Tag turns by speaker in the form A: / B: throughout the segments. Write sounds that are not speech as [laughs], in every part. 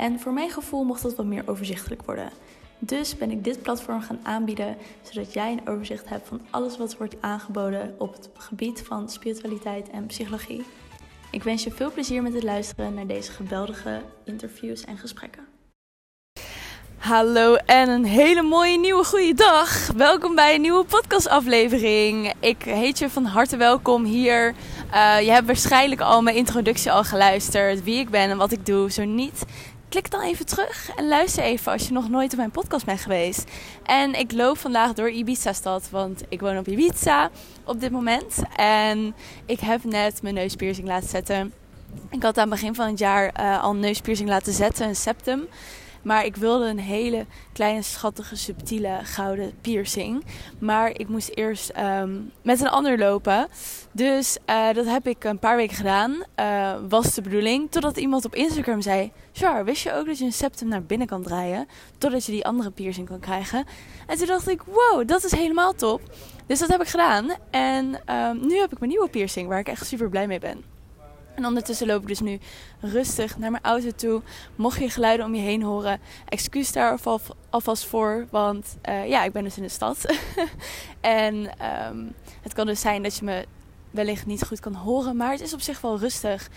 A: En voor mijn gevoel mocht dat wat meer overzichtelijk worden. Dus ben ik dit platform gaan aanbieden, zodat jij een overzicht hebt van alles wat wordt aangeboden op het gebied van spiritualiteit en psychologie. Ik wens je veel plezier met het luisteren naar deze geweldige interviews en gesprekken. Hallo en een hele mooie nieuwe goede dag. Welkom bij een nieuwe podcastaflevering. Ik heet je van harte welkom hier. Uh, je hebt waarschijnlijk al mijn introductie al geluisterd, wie ik ben en wat ik doe. Zo niet, klik dan even terug en luister even als je nog nooit op mijn podcast bent geweest. En ik loop vandaag door Ibiza-stad, want ik woon op Ibiza op dit moment. En ik heb net mijn neuspiercing laten zetten. Ik had aan het begin van het jaar uh, al een neuspiercing laten zetten, een septum. Maar ik wilde een hele kleine, schattige, subtiele gouden piercing. Maar ik moest eerst um, met een ander lopen. Dus uh, dat heb ik een paar weken gedaan. Uh, was de bedoeling. Totdat iemand op Instagram zei: Char, wist je ook dat je een septum naar binnen kan draaien? Totdat je die andere piercing kan krijgen. En toen dacht ik: Wow, dat is helemaal top. Dus dat heb ik gedaan. En um, nu heb ik mijn nieuwe piercing, waar ik echt super blij mee ben. En ondertussen loop ik dus nu rustig naar mijn auto toe. Mocht je geluiden om je heen horen, excuus daar alvast voor. Want uh, ja, ik ben dus in de stad. [laughs] en um, het kan dus zijn dat je me wellicht niet goed kan horen. Maar het is op zich wel rustig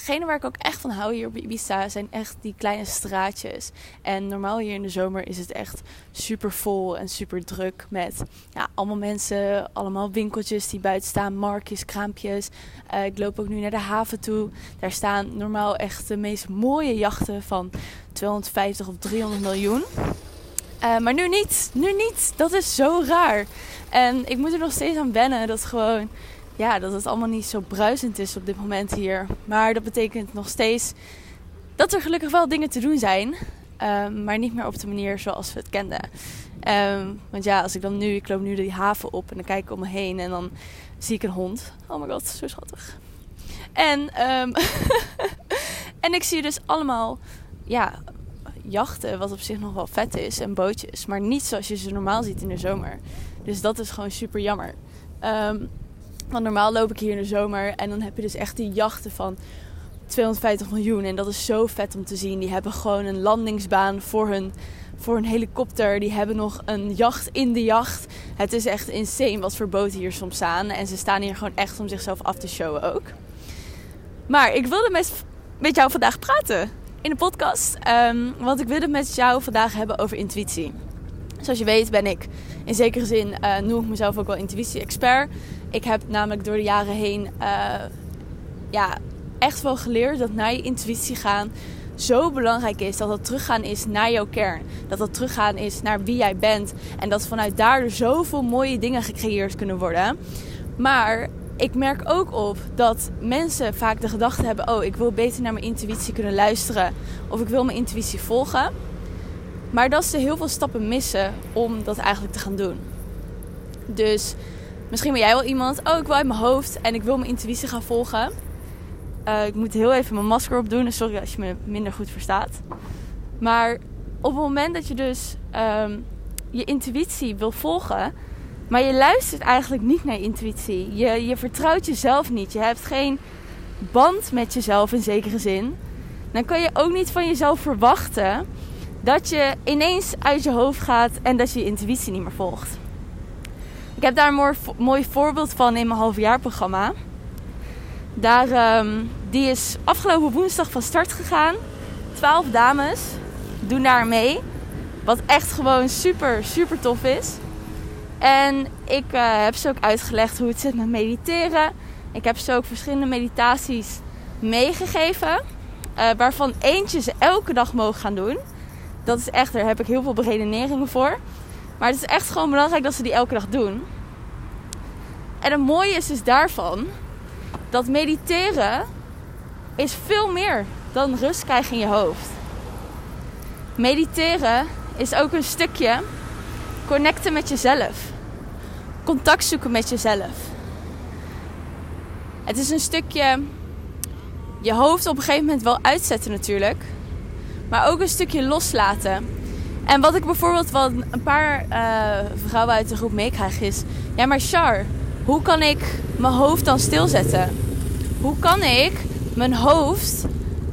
A: hetgene waar ik ook echt van hou hier op Ibiza zijn echt die kleine straatjes. En normaal hier in de zomer is het echt super vol en super druk met ja, allemaal mensen, allemaal winkeltjes die buiten staan, marktjes, kraampjes. Uh, ik loop ook nu naar de haven toe. Daar staan normaal echt de meest mooie jachten van 250 of 300 miljoen. Uh, maar nu niet, nu niet. Dat is zo raar. En ik moet er nog steeds aan wennen dat gewoon ja, dat het allemaal niet zo bruisend is op dit moment hier. Maar dat betekent nog steeds dat er gelukkig wel dingen te doen zijn. Um, maar niet meer op de manier zoals we het kenden. Um, want ja, als ik dan nu, ik loop nu die haven op en dan kijk ik om me heen en dan zie ik een hond. Oh my god, zo schattig. En, um, [laughs] en ik zie dus allemaal, ja, jachten, wat op zich nog wel vet is en bootjes. Maar niet zoals je ze normaal ziet in de zomer. Dus dat is gewoon super jammer. Want normaal loop ik hier in de zomer en dan heb je dus echt die jachten van 250 miljoen. En dat is zo vet om te zien. Die hebben gewoon een landingsbaan voor hun, voor hun helikopter. Die hebben nog een jacht in de jacht. Het is echt insane wat voor boten hier soms staan. En ze staan hier gewoon echt om zichzelf af te showen ook. Maar ik wilde met, met jou vandaag praten in de podcast. Um, want ik wilde met jou vandaag hebben over intuïtie. Zoals je weet ben ik in zekere zin, uh, noem ik mezelf ook wel intuïtie-expert. Ik heb namelijk door de jaren heen uh, ja, echt wel geleerd dat naar je intuïtie gaan zo belangrijk is. Dat dat teruggaan is naar jouw kern. Dat dat teruggaan is naar wie jij bent. En dat vanuit daar er zoveel mooie dingen gecreëerd kunnen worden. Maar ik merk ook op dat mensen vaak de gedachte hebben: oh, ik wil beter naar mijn intuïtie kunnen luisteren. Of ik wil mijn intuïtie volgen. Maar dat ze heel veel stappen missen om dat eigenlijk te gaan doen. Dus misschien ben jij wel iemand, oh ik wil uit mijn hoofd en ik wil mijn intuïtie gaan volgen. Uh, ik moet heel even mijn masker opdoen, sorry als je me minder goed verstaat. Maar op het moment dat je dus um, je intuïtie wil volgen, maar je luistert eigenlijk niet naar je intuïtie. Je, je vertrouwt jezelf niet. Je hebt geen band met jezelf in zekere zin. Dan kan je ook niet van jezelf verwachten dat je ineens uit je hoofd gaat en dat je je intuïtie niet meer volgt. Ik heb daar een mooi, voorbeeld van in mijn halfjaarprogramma. Daar, um, die is afgelopen woensdag van start gegaan. Twaalf dames doen daar mee. Wat echt gewoon super, super tof is. En ik uh, heb ze ook uitgelegd hoe het zit met mediteren. Ik heb ze ook verschillende meditaties meegegeven. Uh, waarvan eentje ze elke dag mogen gaan doen. Dat is echt, daar heb ik heel veel beredeneringen voor. Maar het is echt gewoon belangrijk dat ze die elke dag doen. En het mooie is dus daarvan dat mediteren is veel meer dan rust krijgen in je hoofd. Mediteren is ook een stukje connecten met jezelf. Contact zoeken met jezelf. Het is een stukje je hoofd op een gegeven moment wel uitzetten natuurlijk. Maar ook een stukje loslaten. En wat ik bijvoorbeeld wat een paar uh, vrouwen uit de groep meekrijg is... Ja, maar Char, hoe kan ik mijn hoofd dan stilzetten? Hoe kan ik mijn hoofd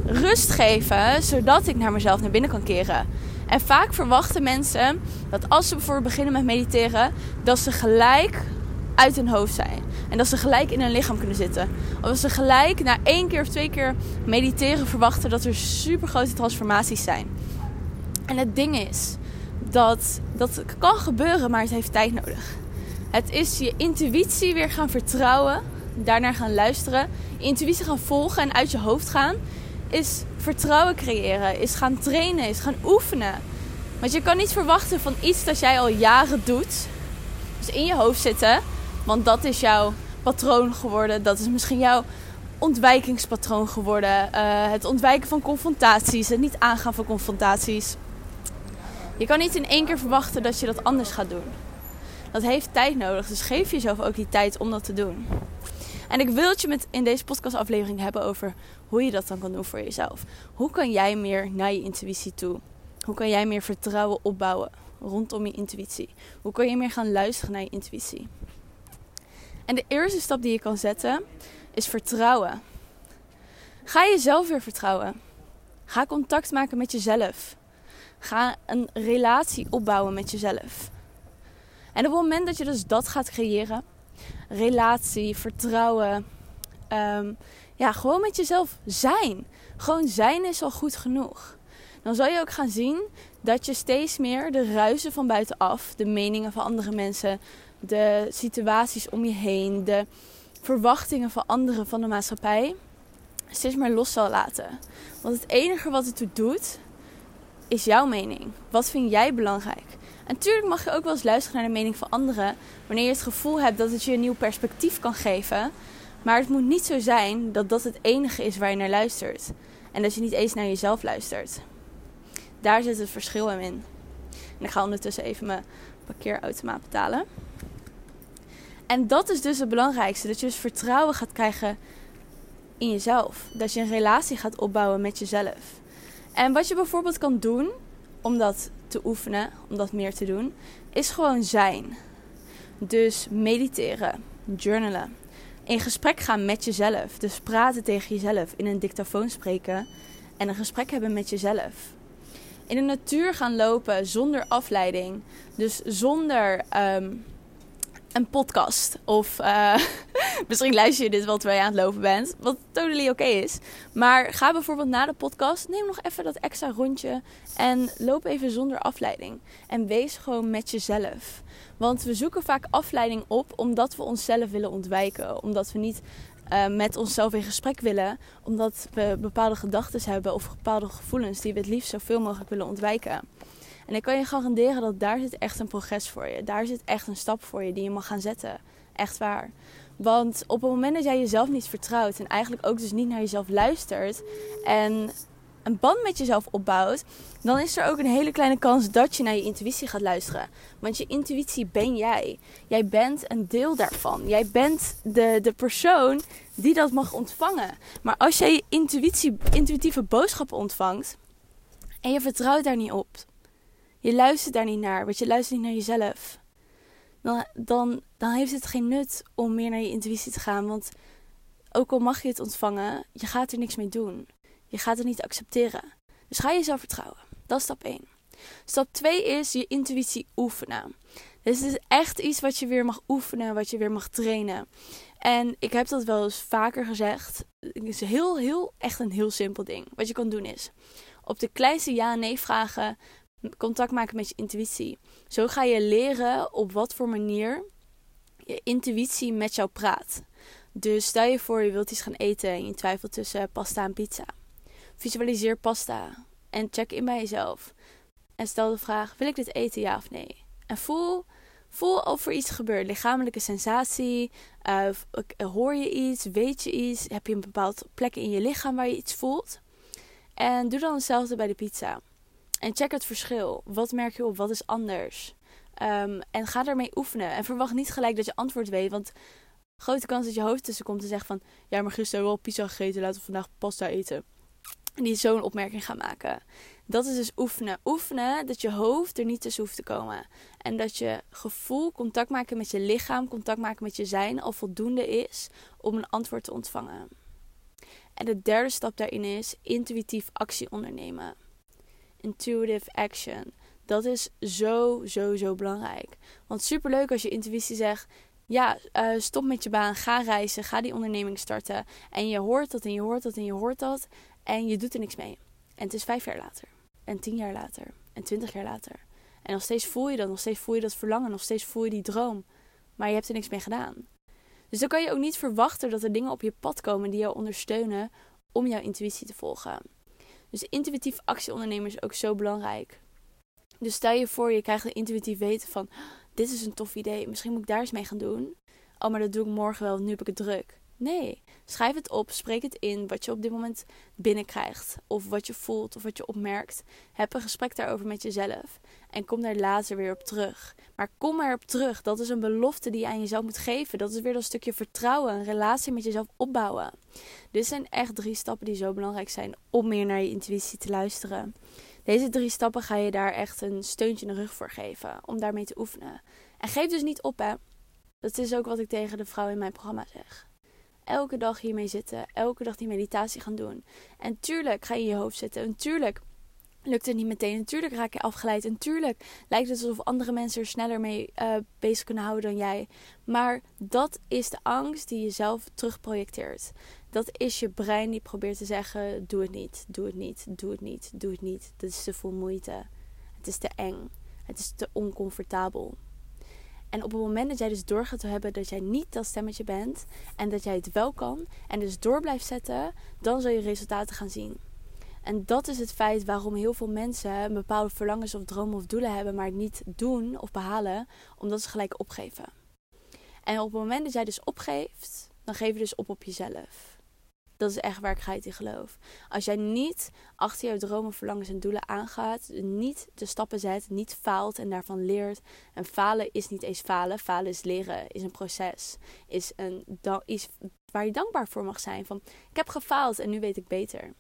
A: rust geven... zodat ik naar mezelf naar binnen kan keren? En vaak verwachten mensen dat als ze bijvoorbeeld beginnen met mediteren... dat ze gelijk uit hun hoofd zijn. En dat ze gelijk in hun lichaam kunnen zitten. Of dat ze gelijk na één keer of twee keer mediteren verwachten dat er super grote transformaties zijn. En het ding is dat dat kan gebeuren, maar het heeft tijd nodig. Het is je intuïtie weer gaan vertrouwen, daarnaar gaan luisteren, intuïtie gaan volgen en uit je hoofd gaan. Is vertrouwen creëren, is gaan trainen, is gaan oefenen. Want je kan niet verwachten van iets dat jij al jaren doet. Dus in je hoofd zitten want dat is jouw patroon geworden. Dat is misschien jouw ontwijkingspatroon geworden. Uh, het ontwijken van confrontaties. Het niet aangaan van confrontaties. Je kan niet in één keer verwachten dat je dat anders gaat doen. Dat heeft tijd nodig. Dus geef jezelf ook die tijd om dat te doen. En ik wil het je met in deze podcastaflevering hebben over hoe je dat dan kan doen voor jezelf. Hoe kan jij meer naar je intuïtie toe? Hoe kan jij meer vertrouwen opbouwen rondom je intuïtie? Hoe kan je meer gaan luisteren naar je intuïtie? En de eerste stap die je kan zetten is vertrouwen. Ga jezelf weer vertrouwen. Ga contact maken met jezelf. Ga een relatie opbouwen met jezelf. En op het moment dat je dus dat gaat creëren, relatie, vertrouwen, ehm, ja, gewoon met jezelf zijn. Gewoon zijn is al goed genoeg. Dan zal je ook gaan zien dat je steeds meer de ruizen van buitenaf, de meningen van andere mensen, de situaties om je heen, de verwachtingen van anderen van de maatschappij steeds meer los zal laten. Want het enige wat het doet, is jouw mening. Wat vind jij belangrijk? En natuurlijk mag je ook wel eens luisteren naar de mening van anderen wanneer je het gevoel hebt dat het je een nieuw perspectief kan geven. Maar het moet niet zo zijn dat dat het enige is waar je naar luistert. En dat je niet eens naar jezelf luistert. Daar zit het verschil in. En ik ga ondertussen even mijn parkeerautomaat betalen. En dat is dus het belangrijkste. Dat je dus vertrouwen gaat krijgen in jezelf. Dat je een relatie gaat opbouwen met jezelf. En wat je bijvoorbeeld kan doen om dat te oefenen, om dat meer te doen, is gewoon zijn. Dus mediteren, journalen, in gesprek gaan met jezelf. Dus praten tegen jezelf, in een dictafoon spreken en een gesprek hebben met jezelf. In de natuur gaan lopen zonder afleiding. Dus zonder ehm, een podcast. Of uh, [laughs] misschien luister je dit wel terwijl je aan het lopen bent. Wat totally oké is. Maar ga bijvoorbeeld na de podcast. Neem nog even dat extra rondje. En loop even zonder afleiding. En wees gewoon met jezelf. Want we zoeken vaak afleiding op omdat we onszelf willen ontwijken. Omdat we niet uh, met onszelf in gesprek willen. Omdat we bepaalde gedachten hebben of bepaalde gevoelens die we het liefst zoveel mogelijk willen ontwijken. En ik kan je garanderen dat daar zit echt een progress voor je. Daar zit echt een stap voor je die je mag gaan zetten. Echt waar. Want op het moment dat jij jezelf niet vertrouwt en eigenlijk ook dus niet naar jezelf luistert en een band met jezelf opbouwt, dan is er ook een hele kleine kans dat je naar je intuïtie gaat luisteren. Want je intuïtie ben jij. Jij bent een deel daarvan. Jij bent de, de persoon die dat mag ontvangen. Maar als jij je intuïtie, intuïtieve boodschappen ontvangt en je vertrouwt daar niet op, je luistert daar niet naar, want je luistert niet naar jezelf. Dan, dan, dan heeft het geen nut om meer naar je intuïtie te gaan. Want ook al mag je het ontvangen, je gaat er niks mee doen. Je gaat het niet accepteren. Dus ga jezelf vertrouwen. Dat is stap 1. Stap 2 is je intuïtie oefenen. Dus het is echt iets wat je weer mag oefenen, wat je weer mag trainen. En ik heb dat wel eens vaker gezegd. Het is heel, heel, echt een heel simpel ding. Wat je kan doen is op de kleinste ja-nee vragen contact maken met je intuïtie. Zo ga je leren op wat voor manier je intuïtie met jou praat. Dus stel je voor je wilt iets gaan eten en je twijfelt tussen pasta en pizza. Visualiseer pasta en check in bij jezelf. En stel de vraag: wil ik dit eten ja of nee? En voel, voel of er iets gebeurt. Lichamelijke sensatie. Uh, hoor je iets? Weet je iets? Heb je een bepaald plek in je lichaam waar je iets voelt? En doe dan hetzelfde bij de pizza. En check het verschil. Wat merk je op? Wat is anders? Ehm, en ga daarmee oefenen. En verwacht niet gelijk dat je antwoord weet. Want grote kans dat je hoofd tussen komt en zegt van... Ja, maar gisteren hebben we al pizza gegeten. Laten we vandaag pasta eten. En die zo'n opmerking gaan maken. Dat is dus oefenen. Oefenen dat je hoofd er niet tussen hoeft te komen. En dat je gevoel, contact maken met je lichaam, contact maken met je zijn al voldoende is om een antwoord te ontvangen. En de derde stap daarin is intuïtief actie ondernemen. Intuitive action. Dat is zo, zo, zo belangrijk. Want superleuk als je intuïtie zegt: ja, uh, stop met je baan, ga reizen, ga die onderneming starten. En je hoort dat en je hoort dat en je hoort dat. En je doet er niks mee. En het is vijf jaar later. En tien jaar later. En twintig jaar later. En nog steeds voel je dat, nog steeds voel je dat verlangen, nog steeds voel je die droom. Maar je hebt er niks mee gedaan. Dus dan kan je ook niet verwachten dat er dingen op je pad komen die jou ondersteunen om jouw intuïtie te volgen. Dus intuïtief actie ondernemen is ook zo belangrijk. Dus stel je voor, je krijgt een intuïtief weten van: dit is een tof idee, misschien moet ik daar eens mee gaan doen. Oh, maar dat doe ik morgen wel, nu heb ik het druk. Nee, schrijf het op, spreek het in wat je op dit moment binnenkrijgt. Of wat je voelt of wat je opmerkt. Heb een gesprek daarover met jezelf. En kom daar later weer op terug. Maar kom erop terug. Dat is een belofte die je aan jezelf moet geven. Dat is weer dat stukje vertrouwen, een relatie met jezelf opbouwen. Dit zijn echt drie stappen die zo belangrijk zijn om meer naar je intuïtie te luisteren. Deze drie stappen ga je daar echt een steuntje in de rug voor geven. Om daarmee te oefenen. En geef dus niet op, hè. Dat is ook wat ik tegen de vrouw in mijn programma zeg. Elke dag hiermee zitten. Elke dag die meditatie gaan doen. En tuurlijk ga je in je hoofd zitten. En tuurlijk lukt het niet meteen. Natuurlijk raak je afgeleid. En tuurlijk lijkt het alsof andere mensen er sneller mee uh, bezig kunnen houden dan jij. Maar dat is de angst die je zelf terugprojecteert. Dat is je brein die probeert te zeggen: doe het niet, doe het niet, doe het niet, doe het niet. Dat is te veel moeite. Het is te eng. Het is te oncomfortabel. En op het moment dat jij dus door gaat hebben dat jij niet dat stemmetje bent en dat jij het wel kan en dus door blijft zetten, dan zul je resultaten gaan zien. En dat is het feit waarom heel veel mensen bepaalde verlangens of dromen of doelen hebben, maar het niet doen of behalen, omdat ze gelijk opgeven. En op het moment dat jij dus opgeeft, dan geef je dus op op jezelf. Dat is echt waar ik in geloof. Als jij niet achter jouw dromen, verlangens en doelen aangaat, niet de stappen zet, niet faalt en daarvan leert. En falen is niet eens falen. Falen is leren, is een proces. Is een is waar je dankbaar voor mag zijn. Van ik heb gefaald en nu weet ik beter.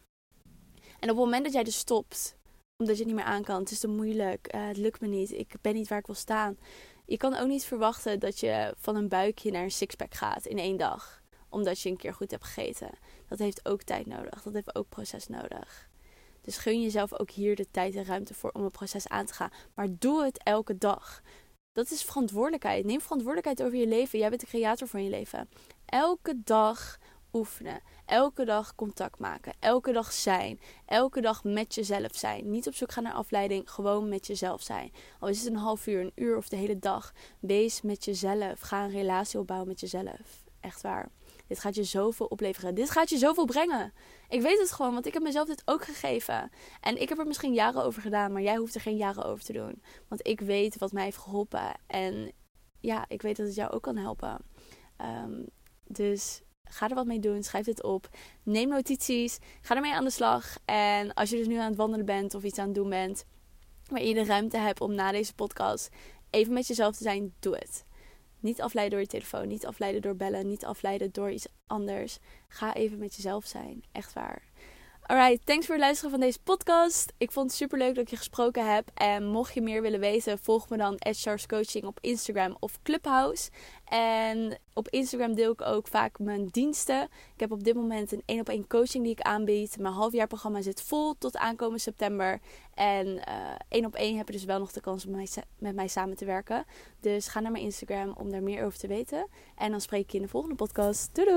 A: En op het moment dat jij dus stopt, omdat je het niet meer aan kan, het is te moeilijk, uh, het lukt me niet, ik ben niet waar ik wil staan. Je kan ook niet verwachten dat je van een buikje naar een sixpack gaat in één dag omdat je een keer goed hebt gegeten. Dat heeft ook tijd nodig. Dat heeft ook proces nodig. Dus gun jezelf ook hier de tijd en ruimte voor om een proces aan te gaan. Maar doe het elke dag. Dat is verantwoordelijkheid. Neem verantwoordelijkheid over je leven. Jij bent de creator van je leven. Elke dag oefenen. Elke dag contact maken. Elke dag zijn. Elke dag met jezelf zijn. Niet op zoek gaan naar afleiding. Gewoon met jezelf zijn. Al is het een half uur, een uur of de hele dag. Wees met jezelf. Ga een relatie opbouwen met jezelf. Echt waar. Dit gaat je zoveel opleveren. Dit gaat je zoveel brengen. Ik weet het gewoon, want ik heb mezelf dit ook gegeven. En ik heb er misschien jaren over gedaan, maar jij hoeft er geen jaren over te doen. Want ik weet wat mij heeft geholpen. En ja, ik weet dat het jou ook kan helpen. Um, dus ga er wat mee doen. Schrijf dit op. Neem notities. Ga ermee aan de slag. En als je dus nu aan het wandelen bent of iets aan het doen bent, waar je de ruimte hebt om na deze podcast even met jezelf te zijn, doe het. Niet afleiden door je telefoon, niet afleiden door bellen, niet afleiden door iets anders. Ga even met jezelf zijn. Echt waar. Alright, thanks voor het luisteren van deze podcast. Ik vond het super leuk dat ik je gesproken heb. En mocht je meer willen weten, volg me dan Edge Coaching op Instagram of Clubhouse. En op Instagram deel ik ook vaak mijn diensten. Ik heb op dit moment een 1 op 1 coaching die ik aanbied. Mijn halfjaarprogramma zit vol tot aankomende september. En uh, één op één heb je dus wel nog de kans om met mij samen te werken. Dus ga naar mijn Instagram om daar meer over te weten. En dan spreek ik je in de volgende podcast. Doei!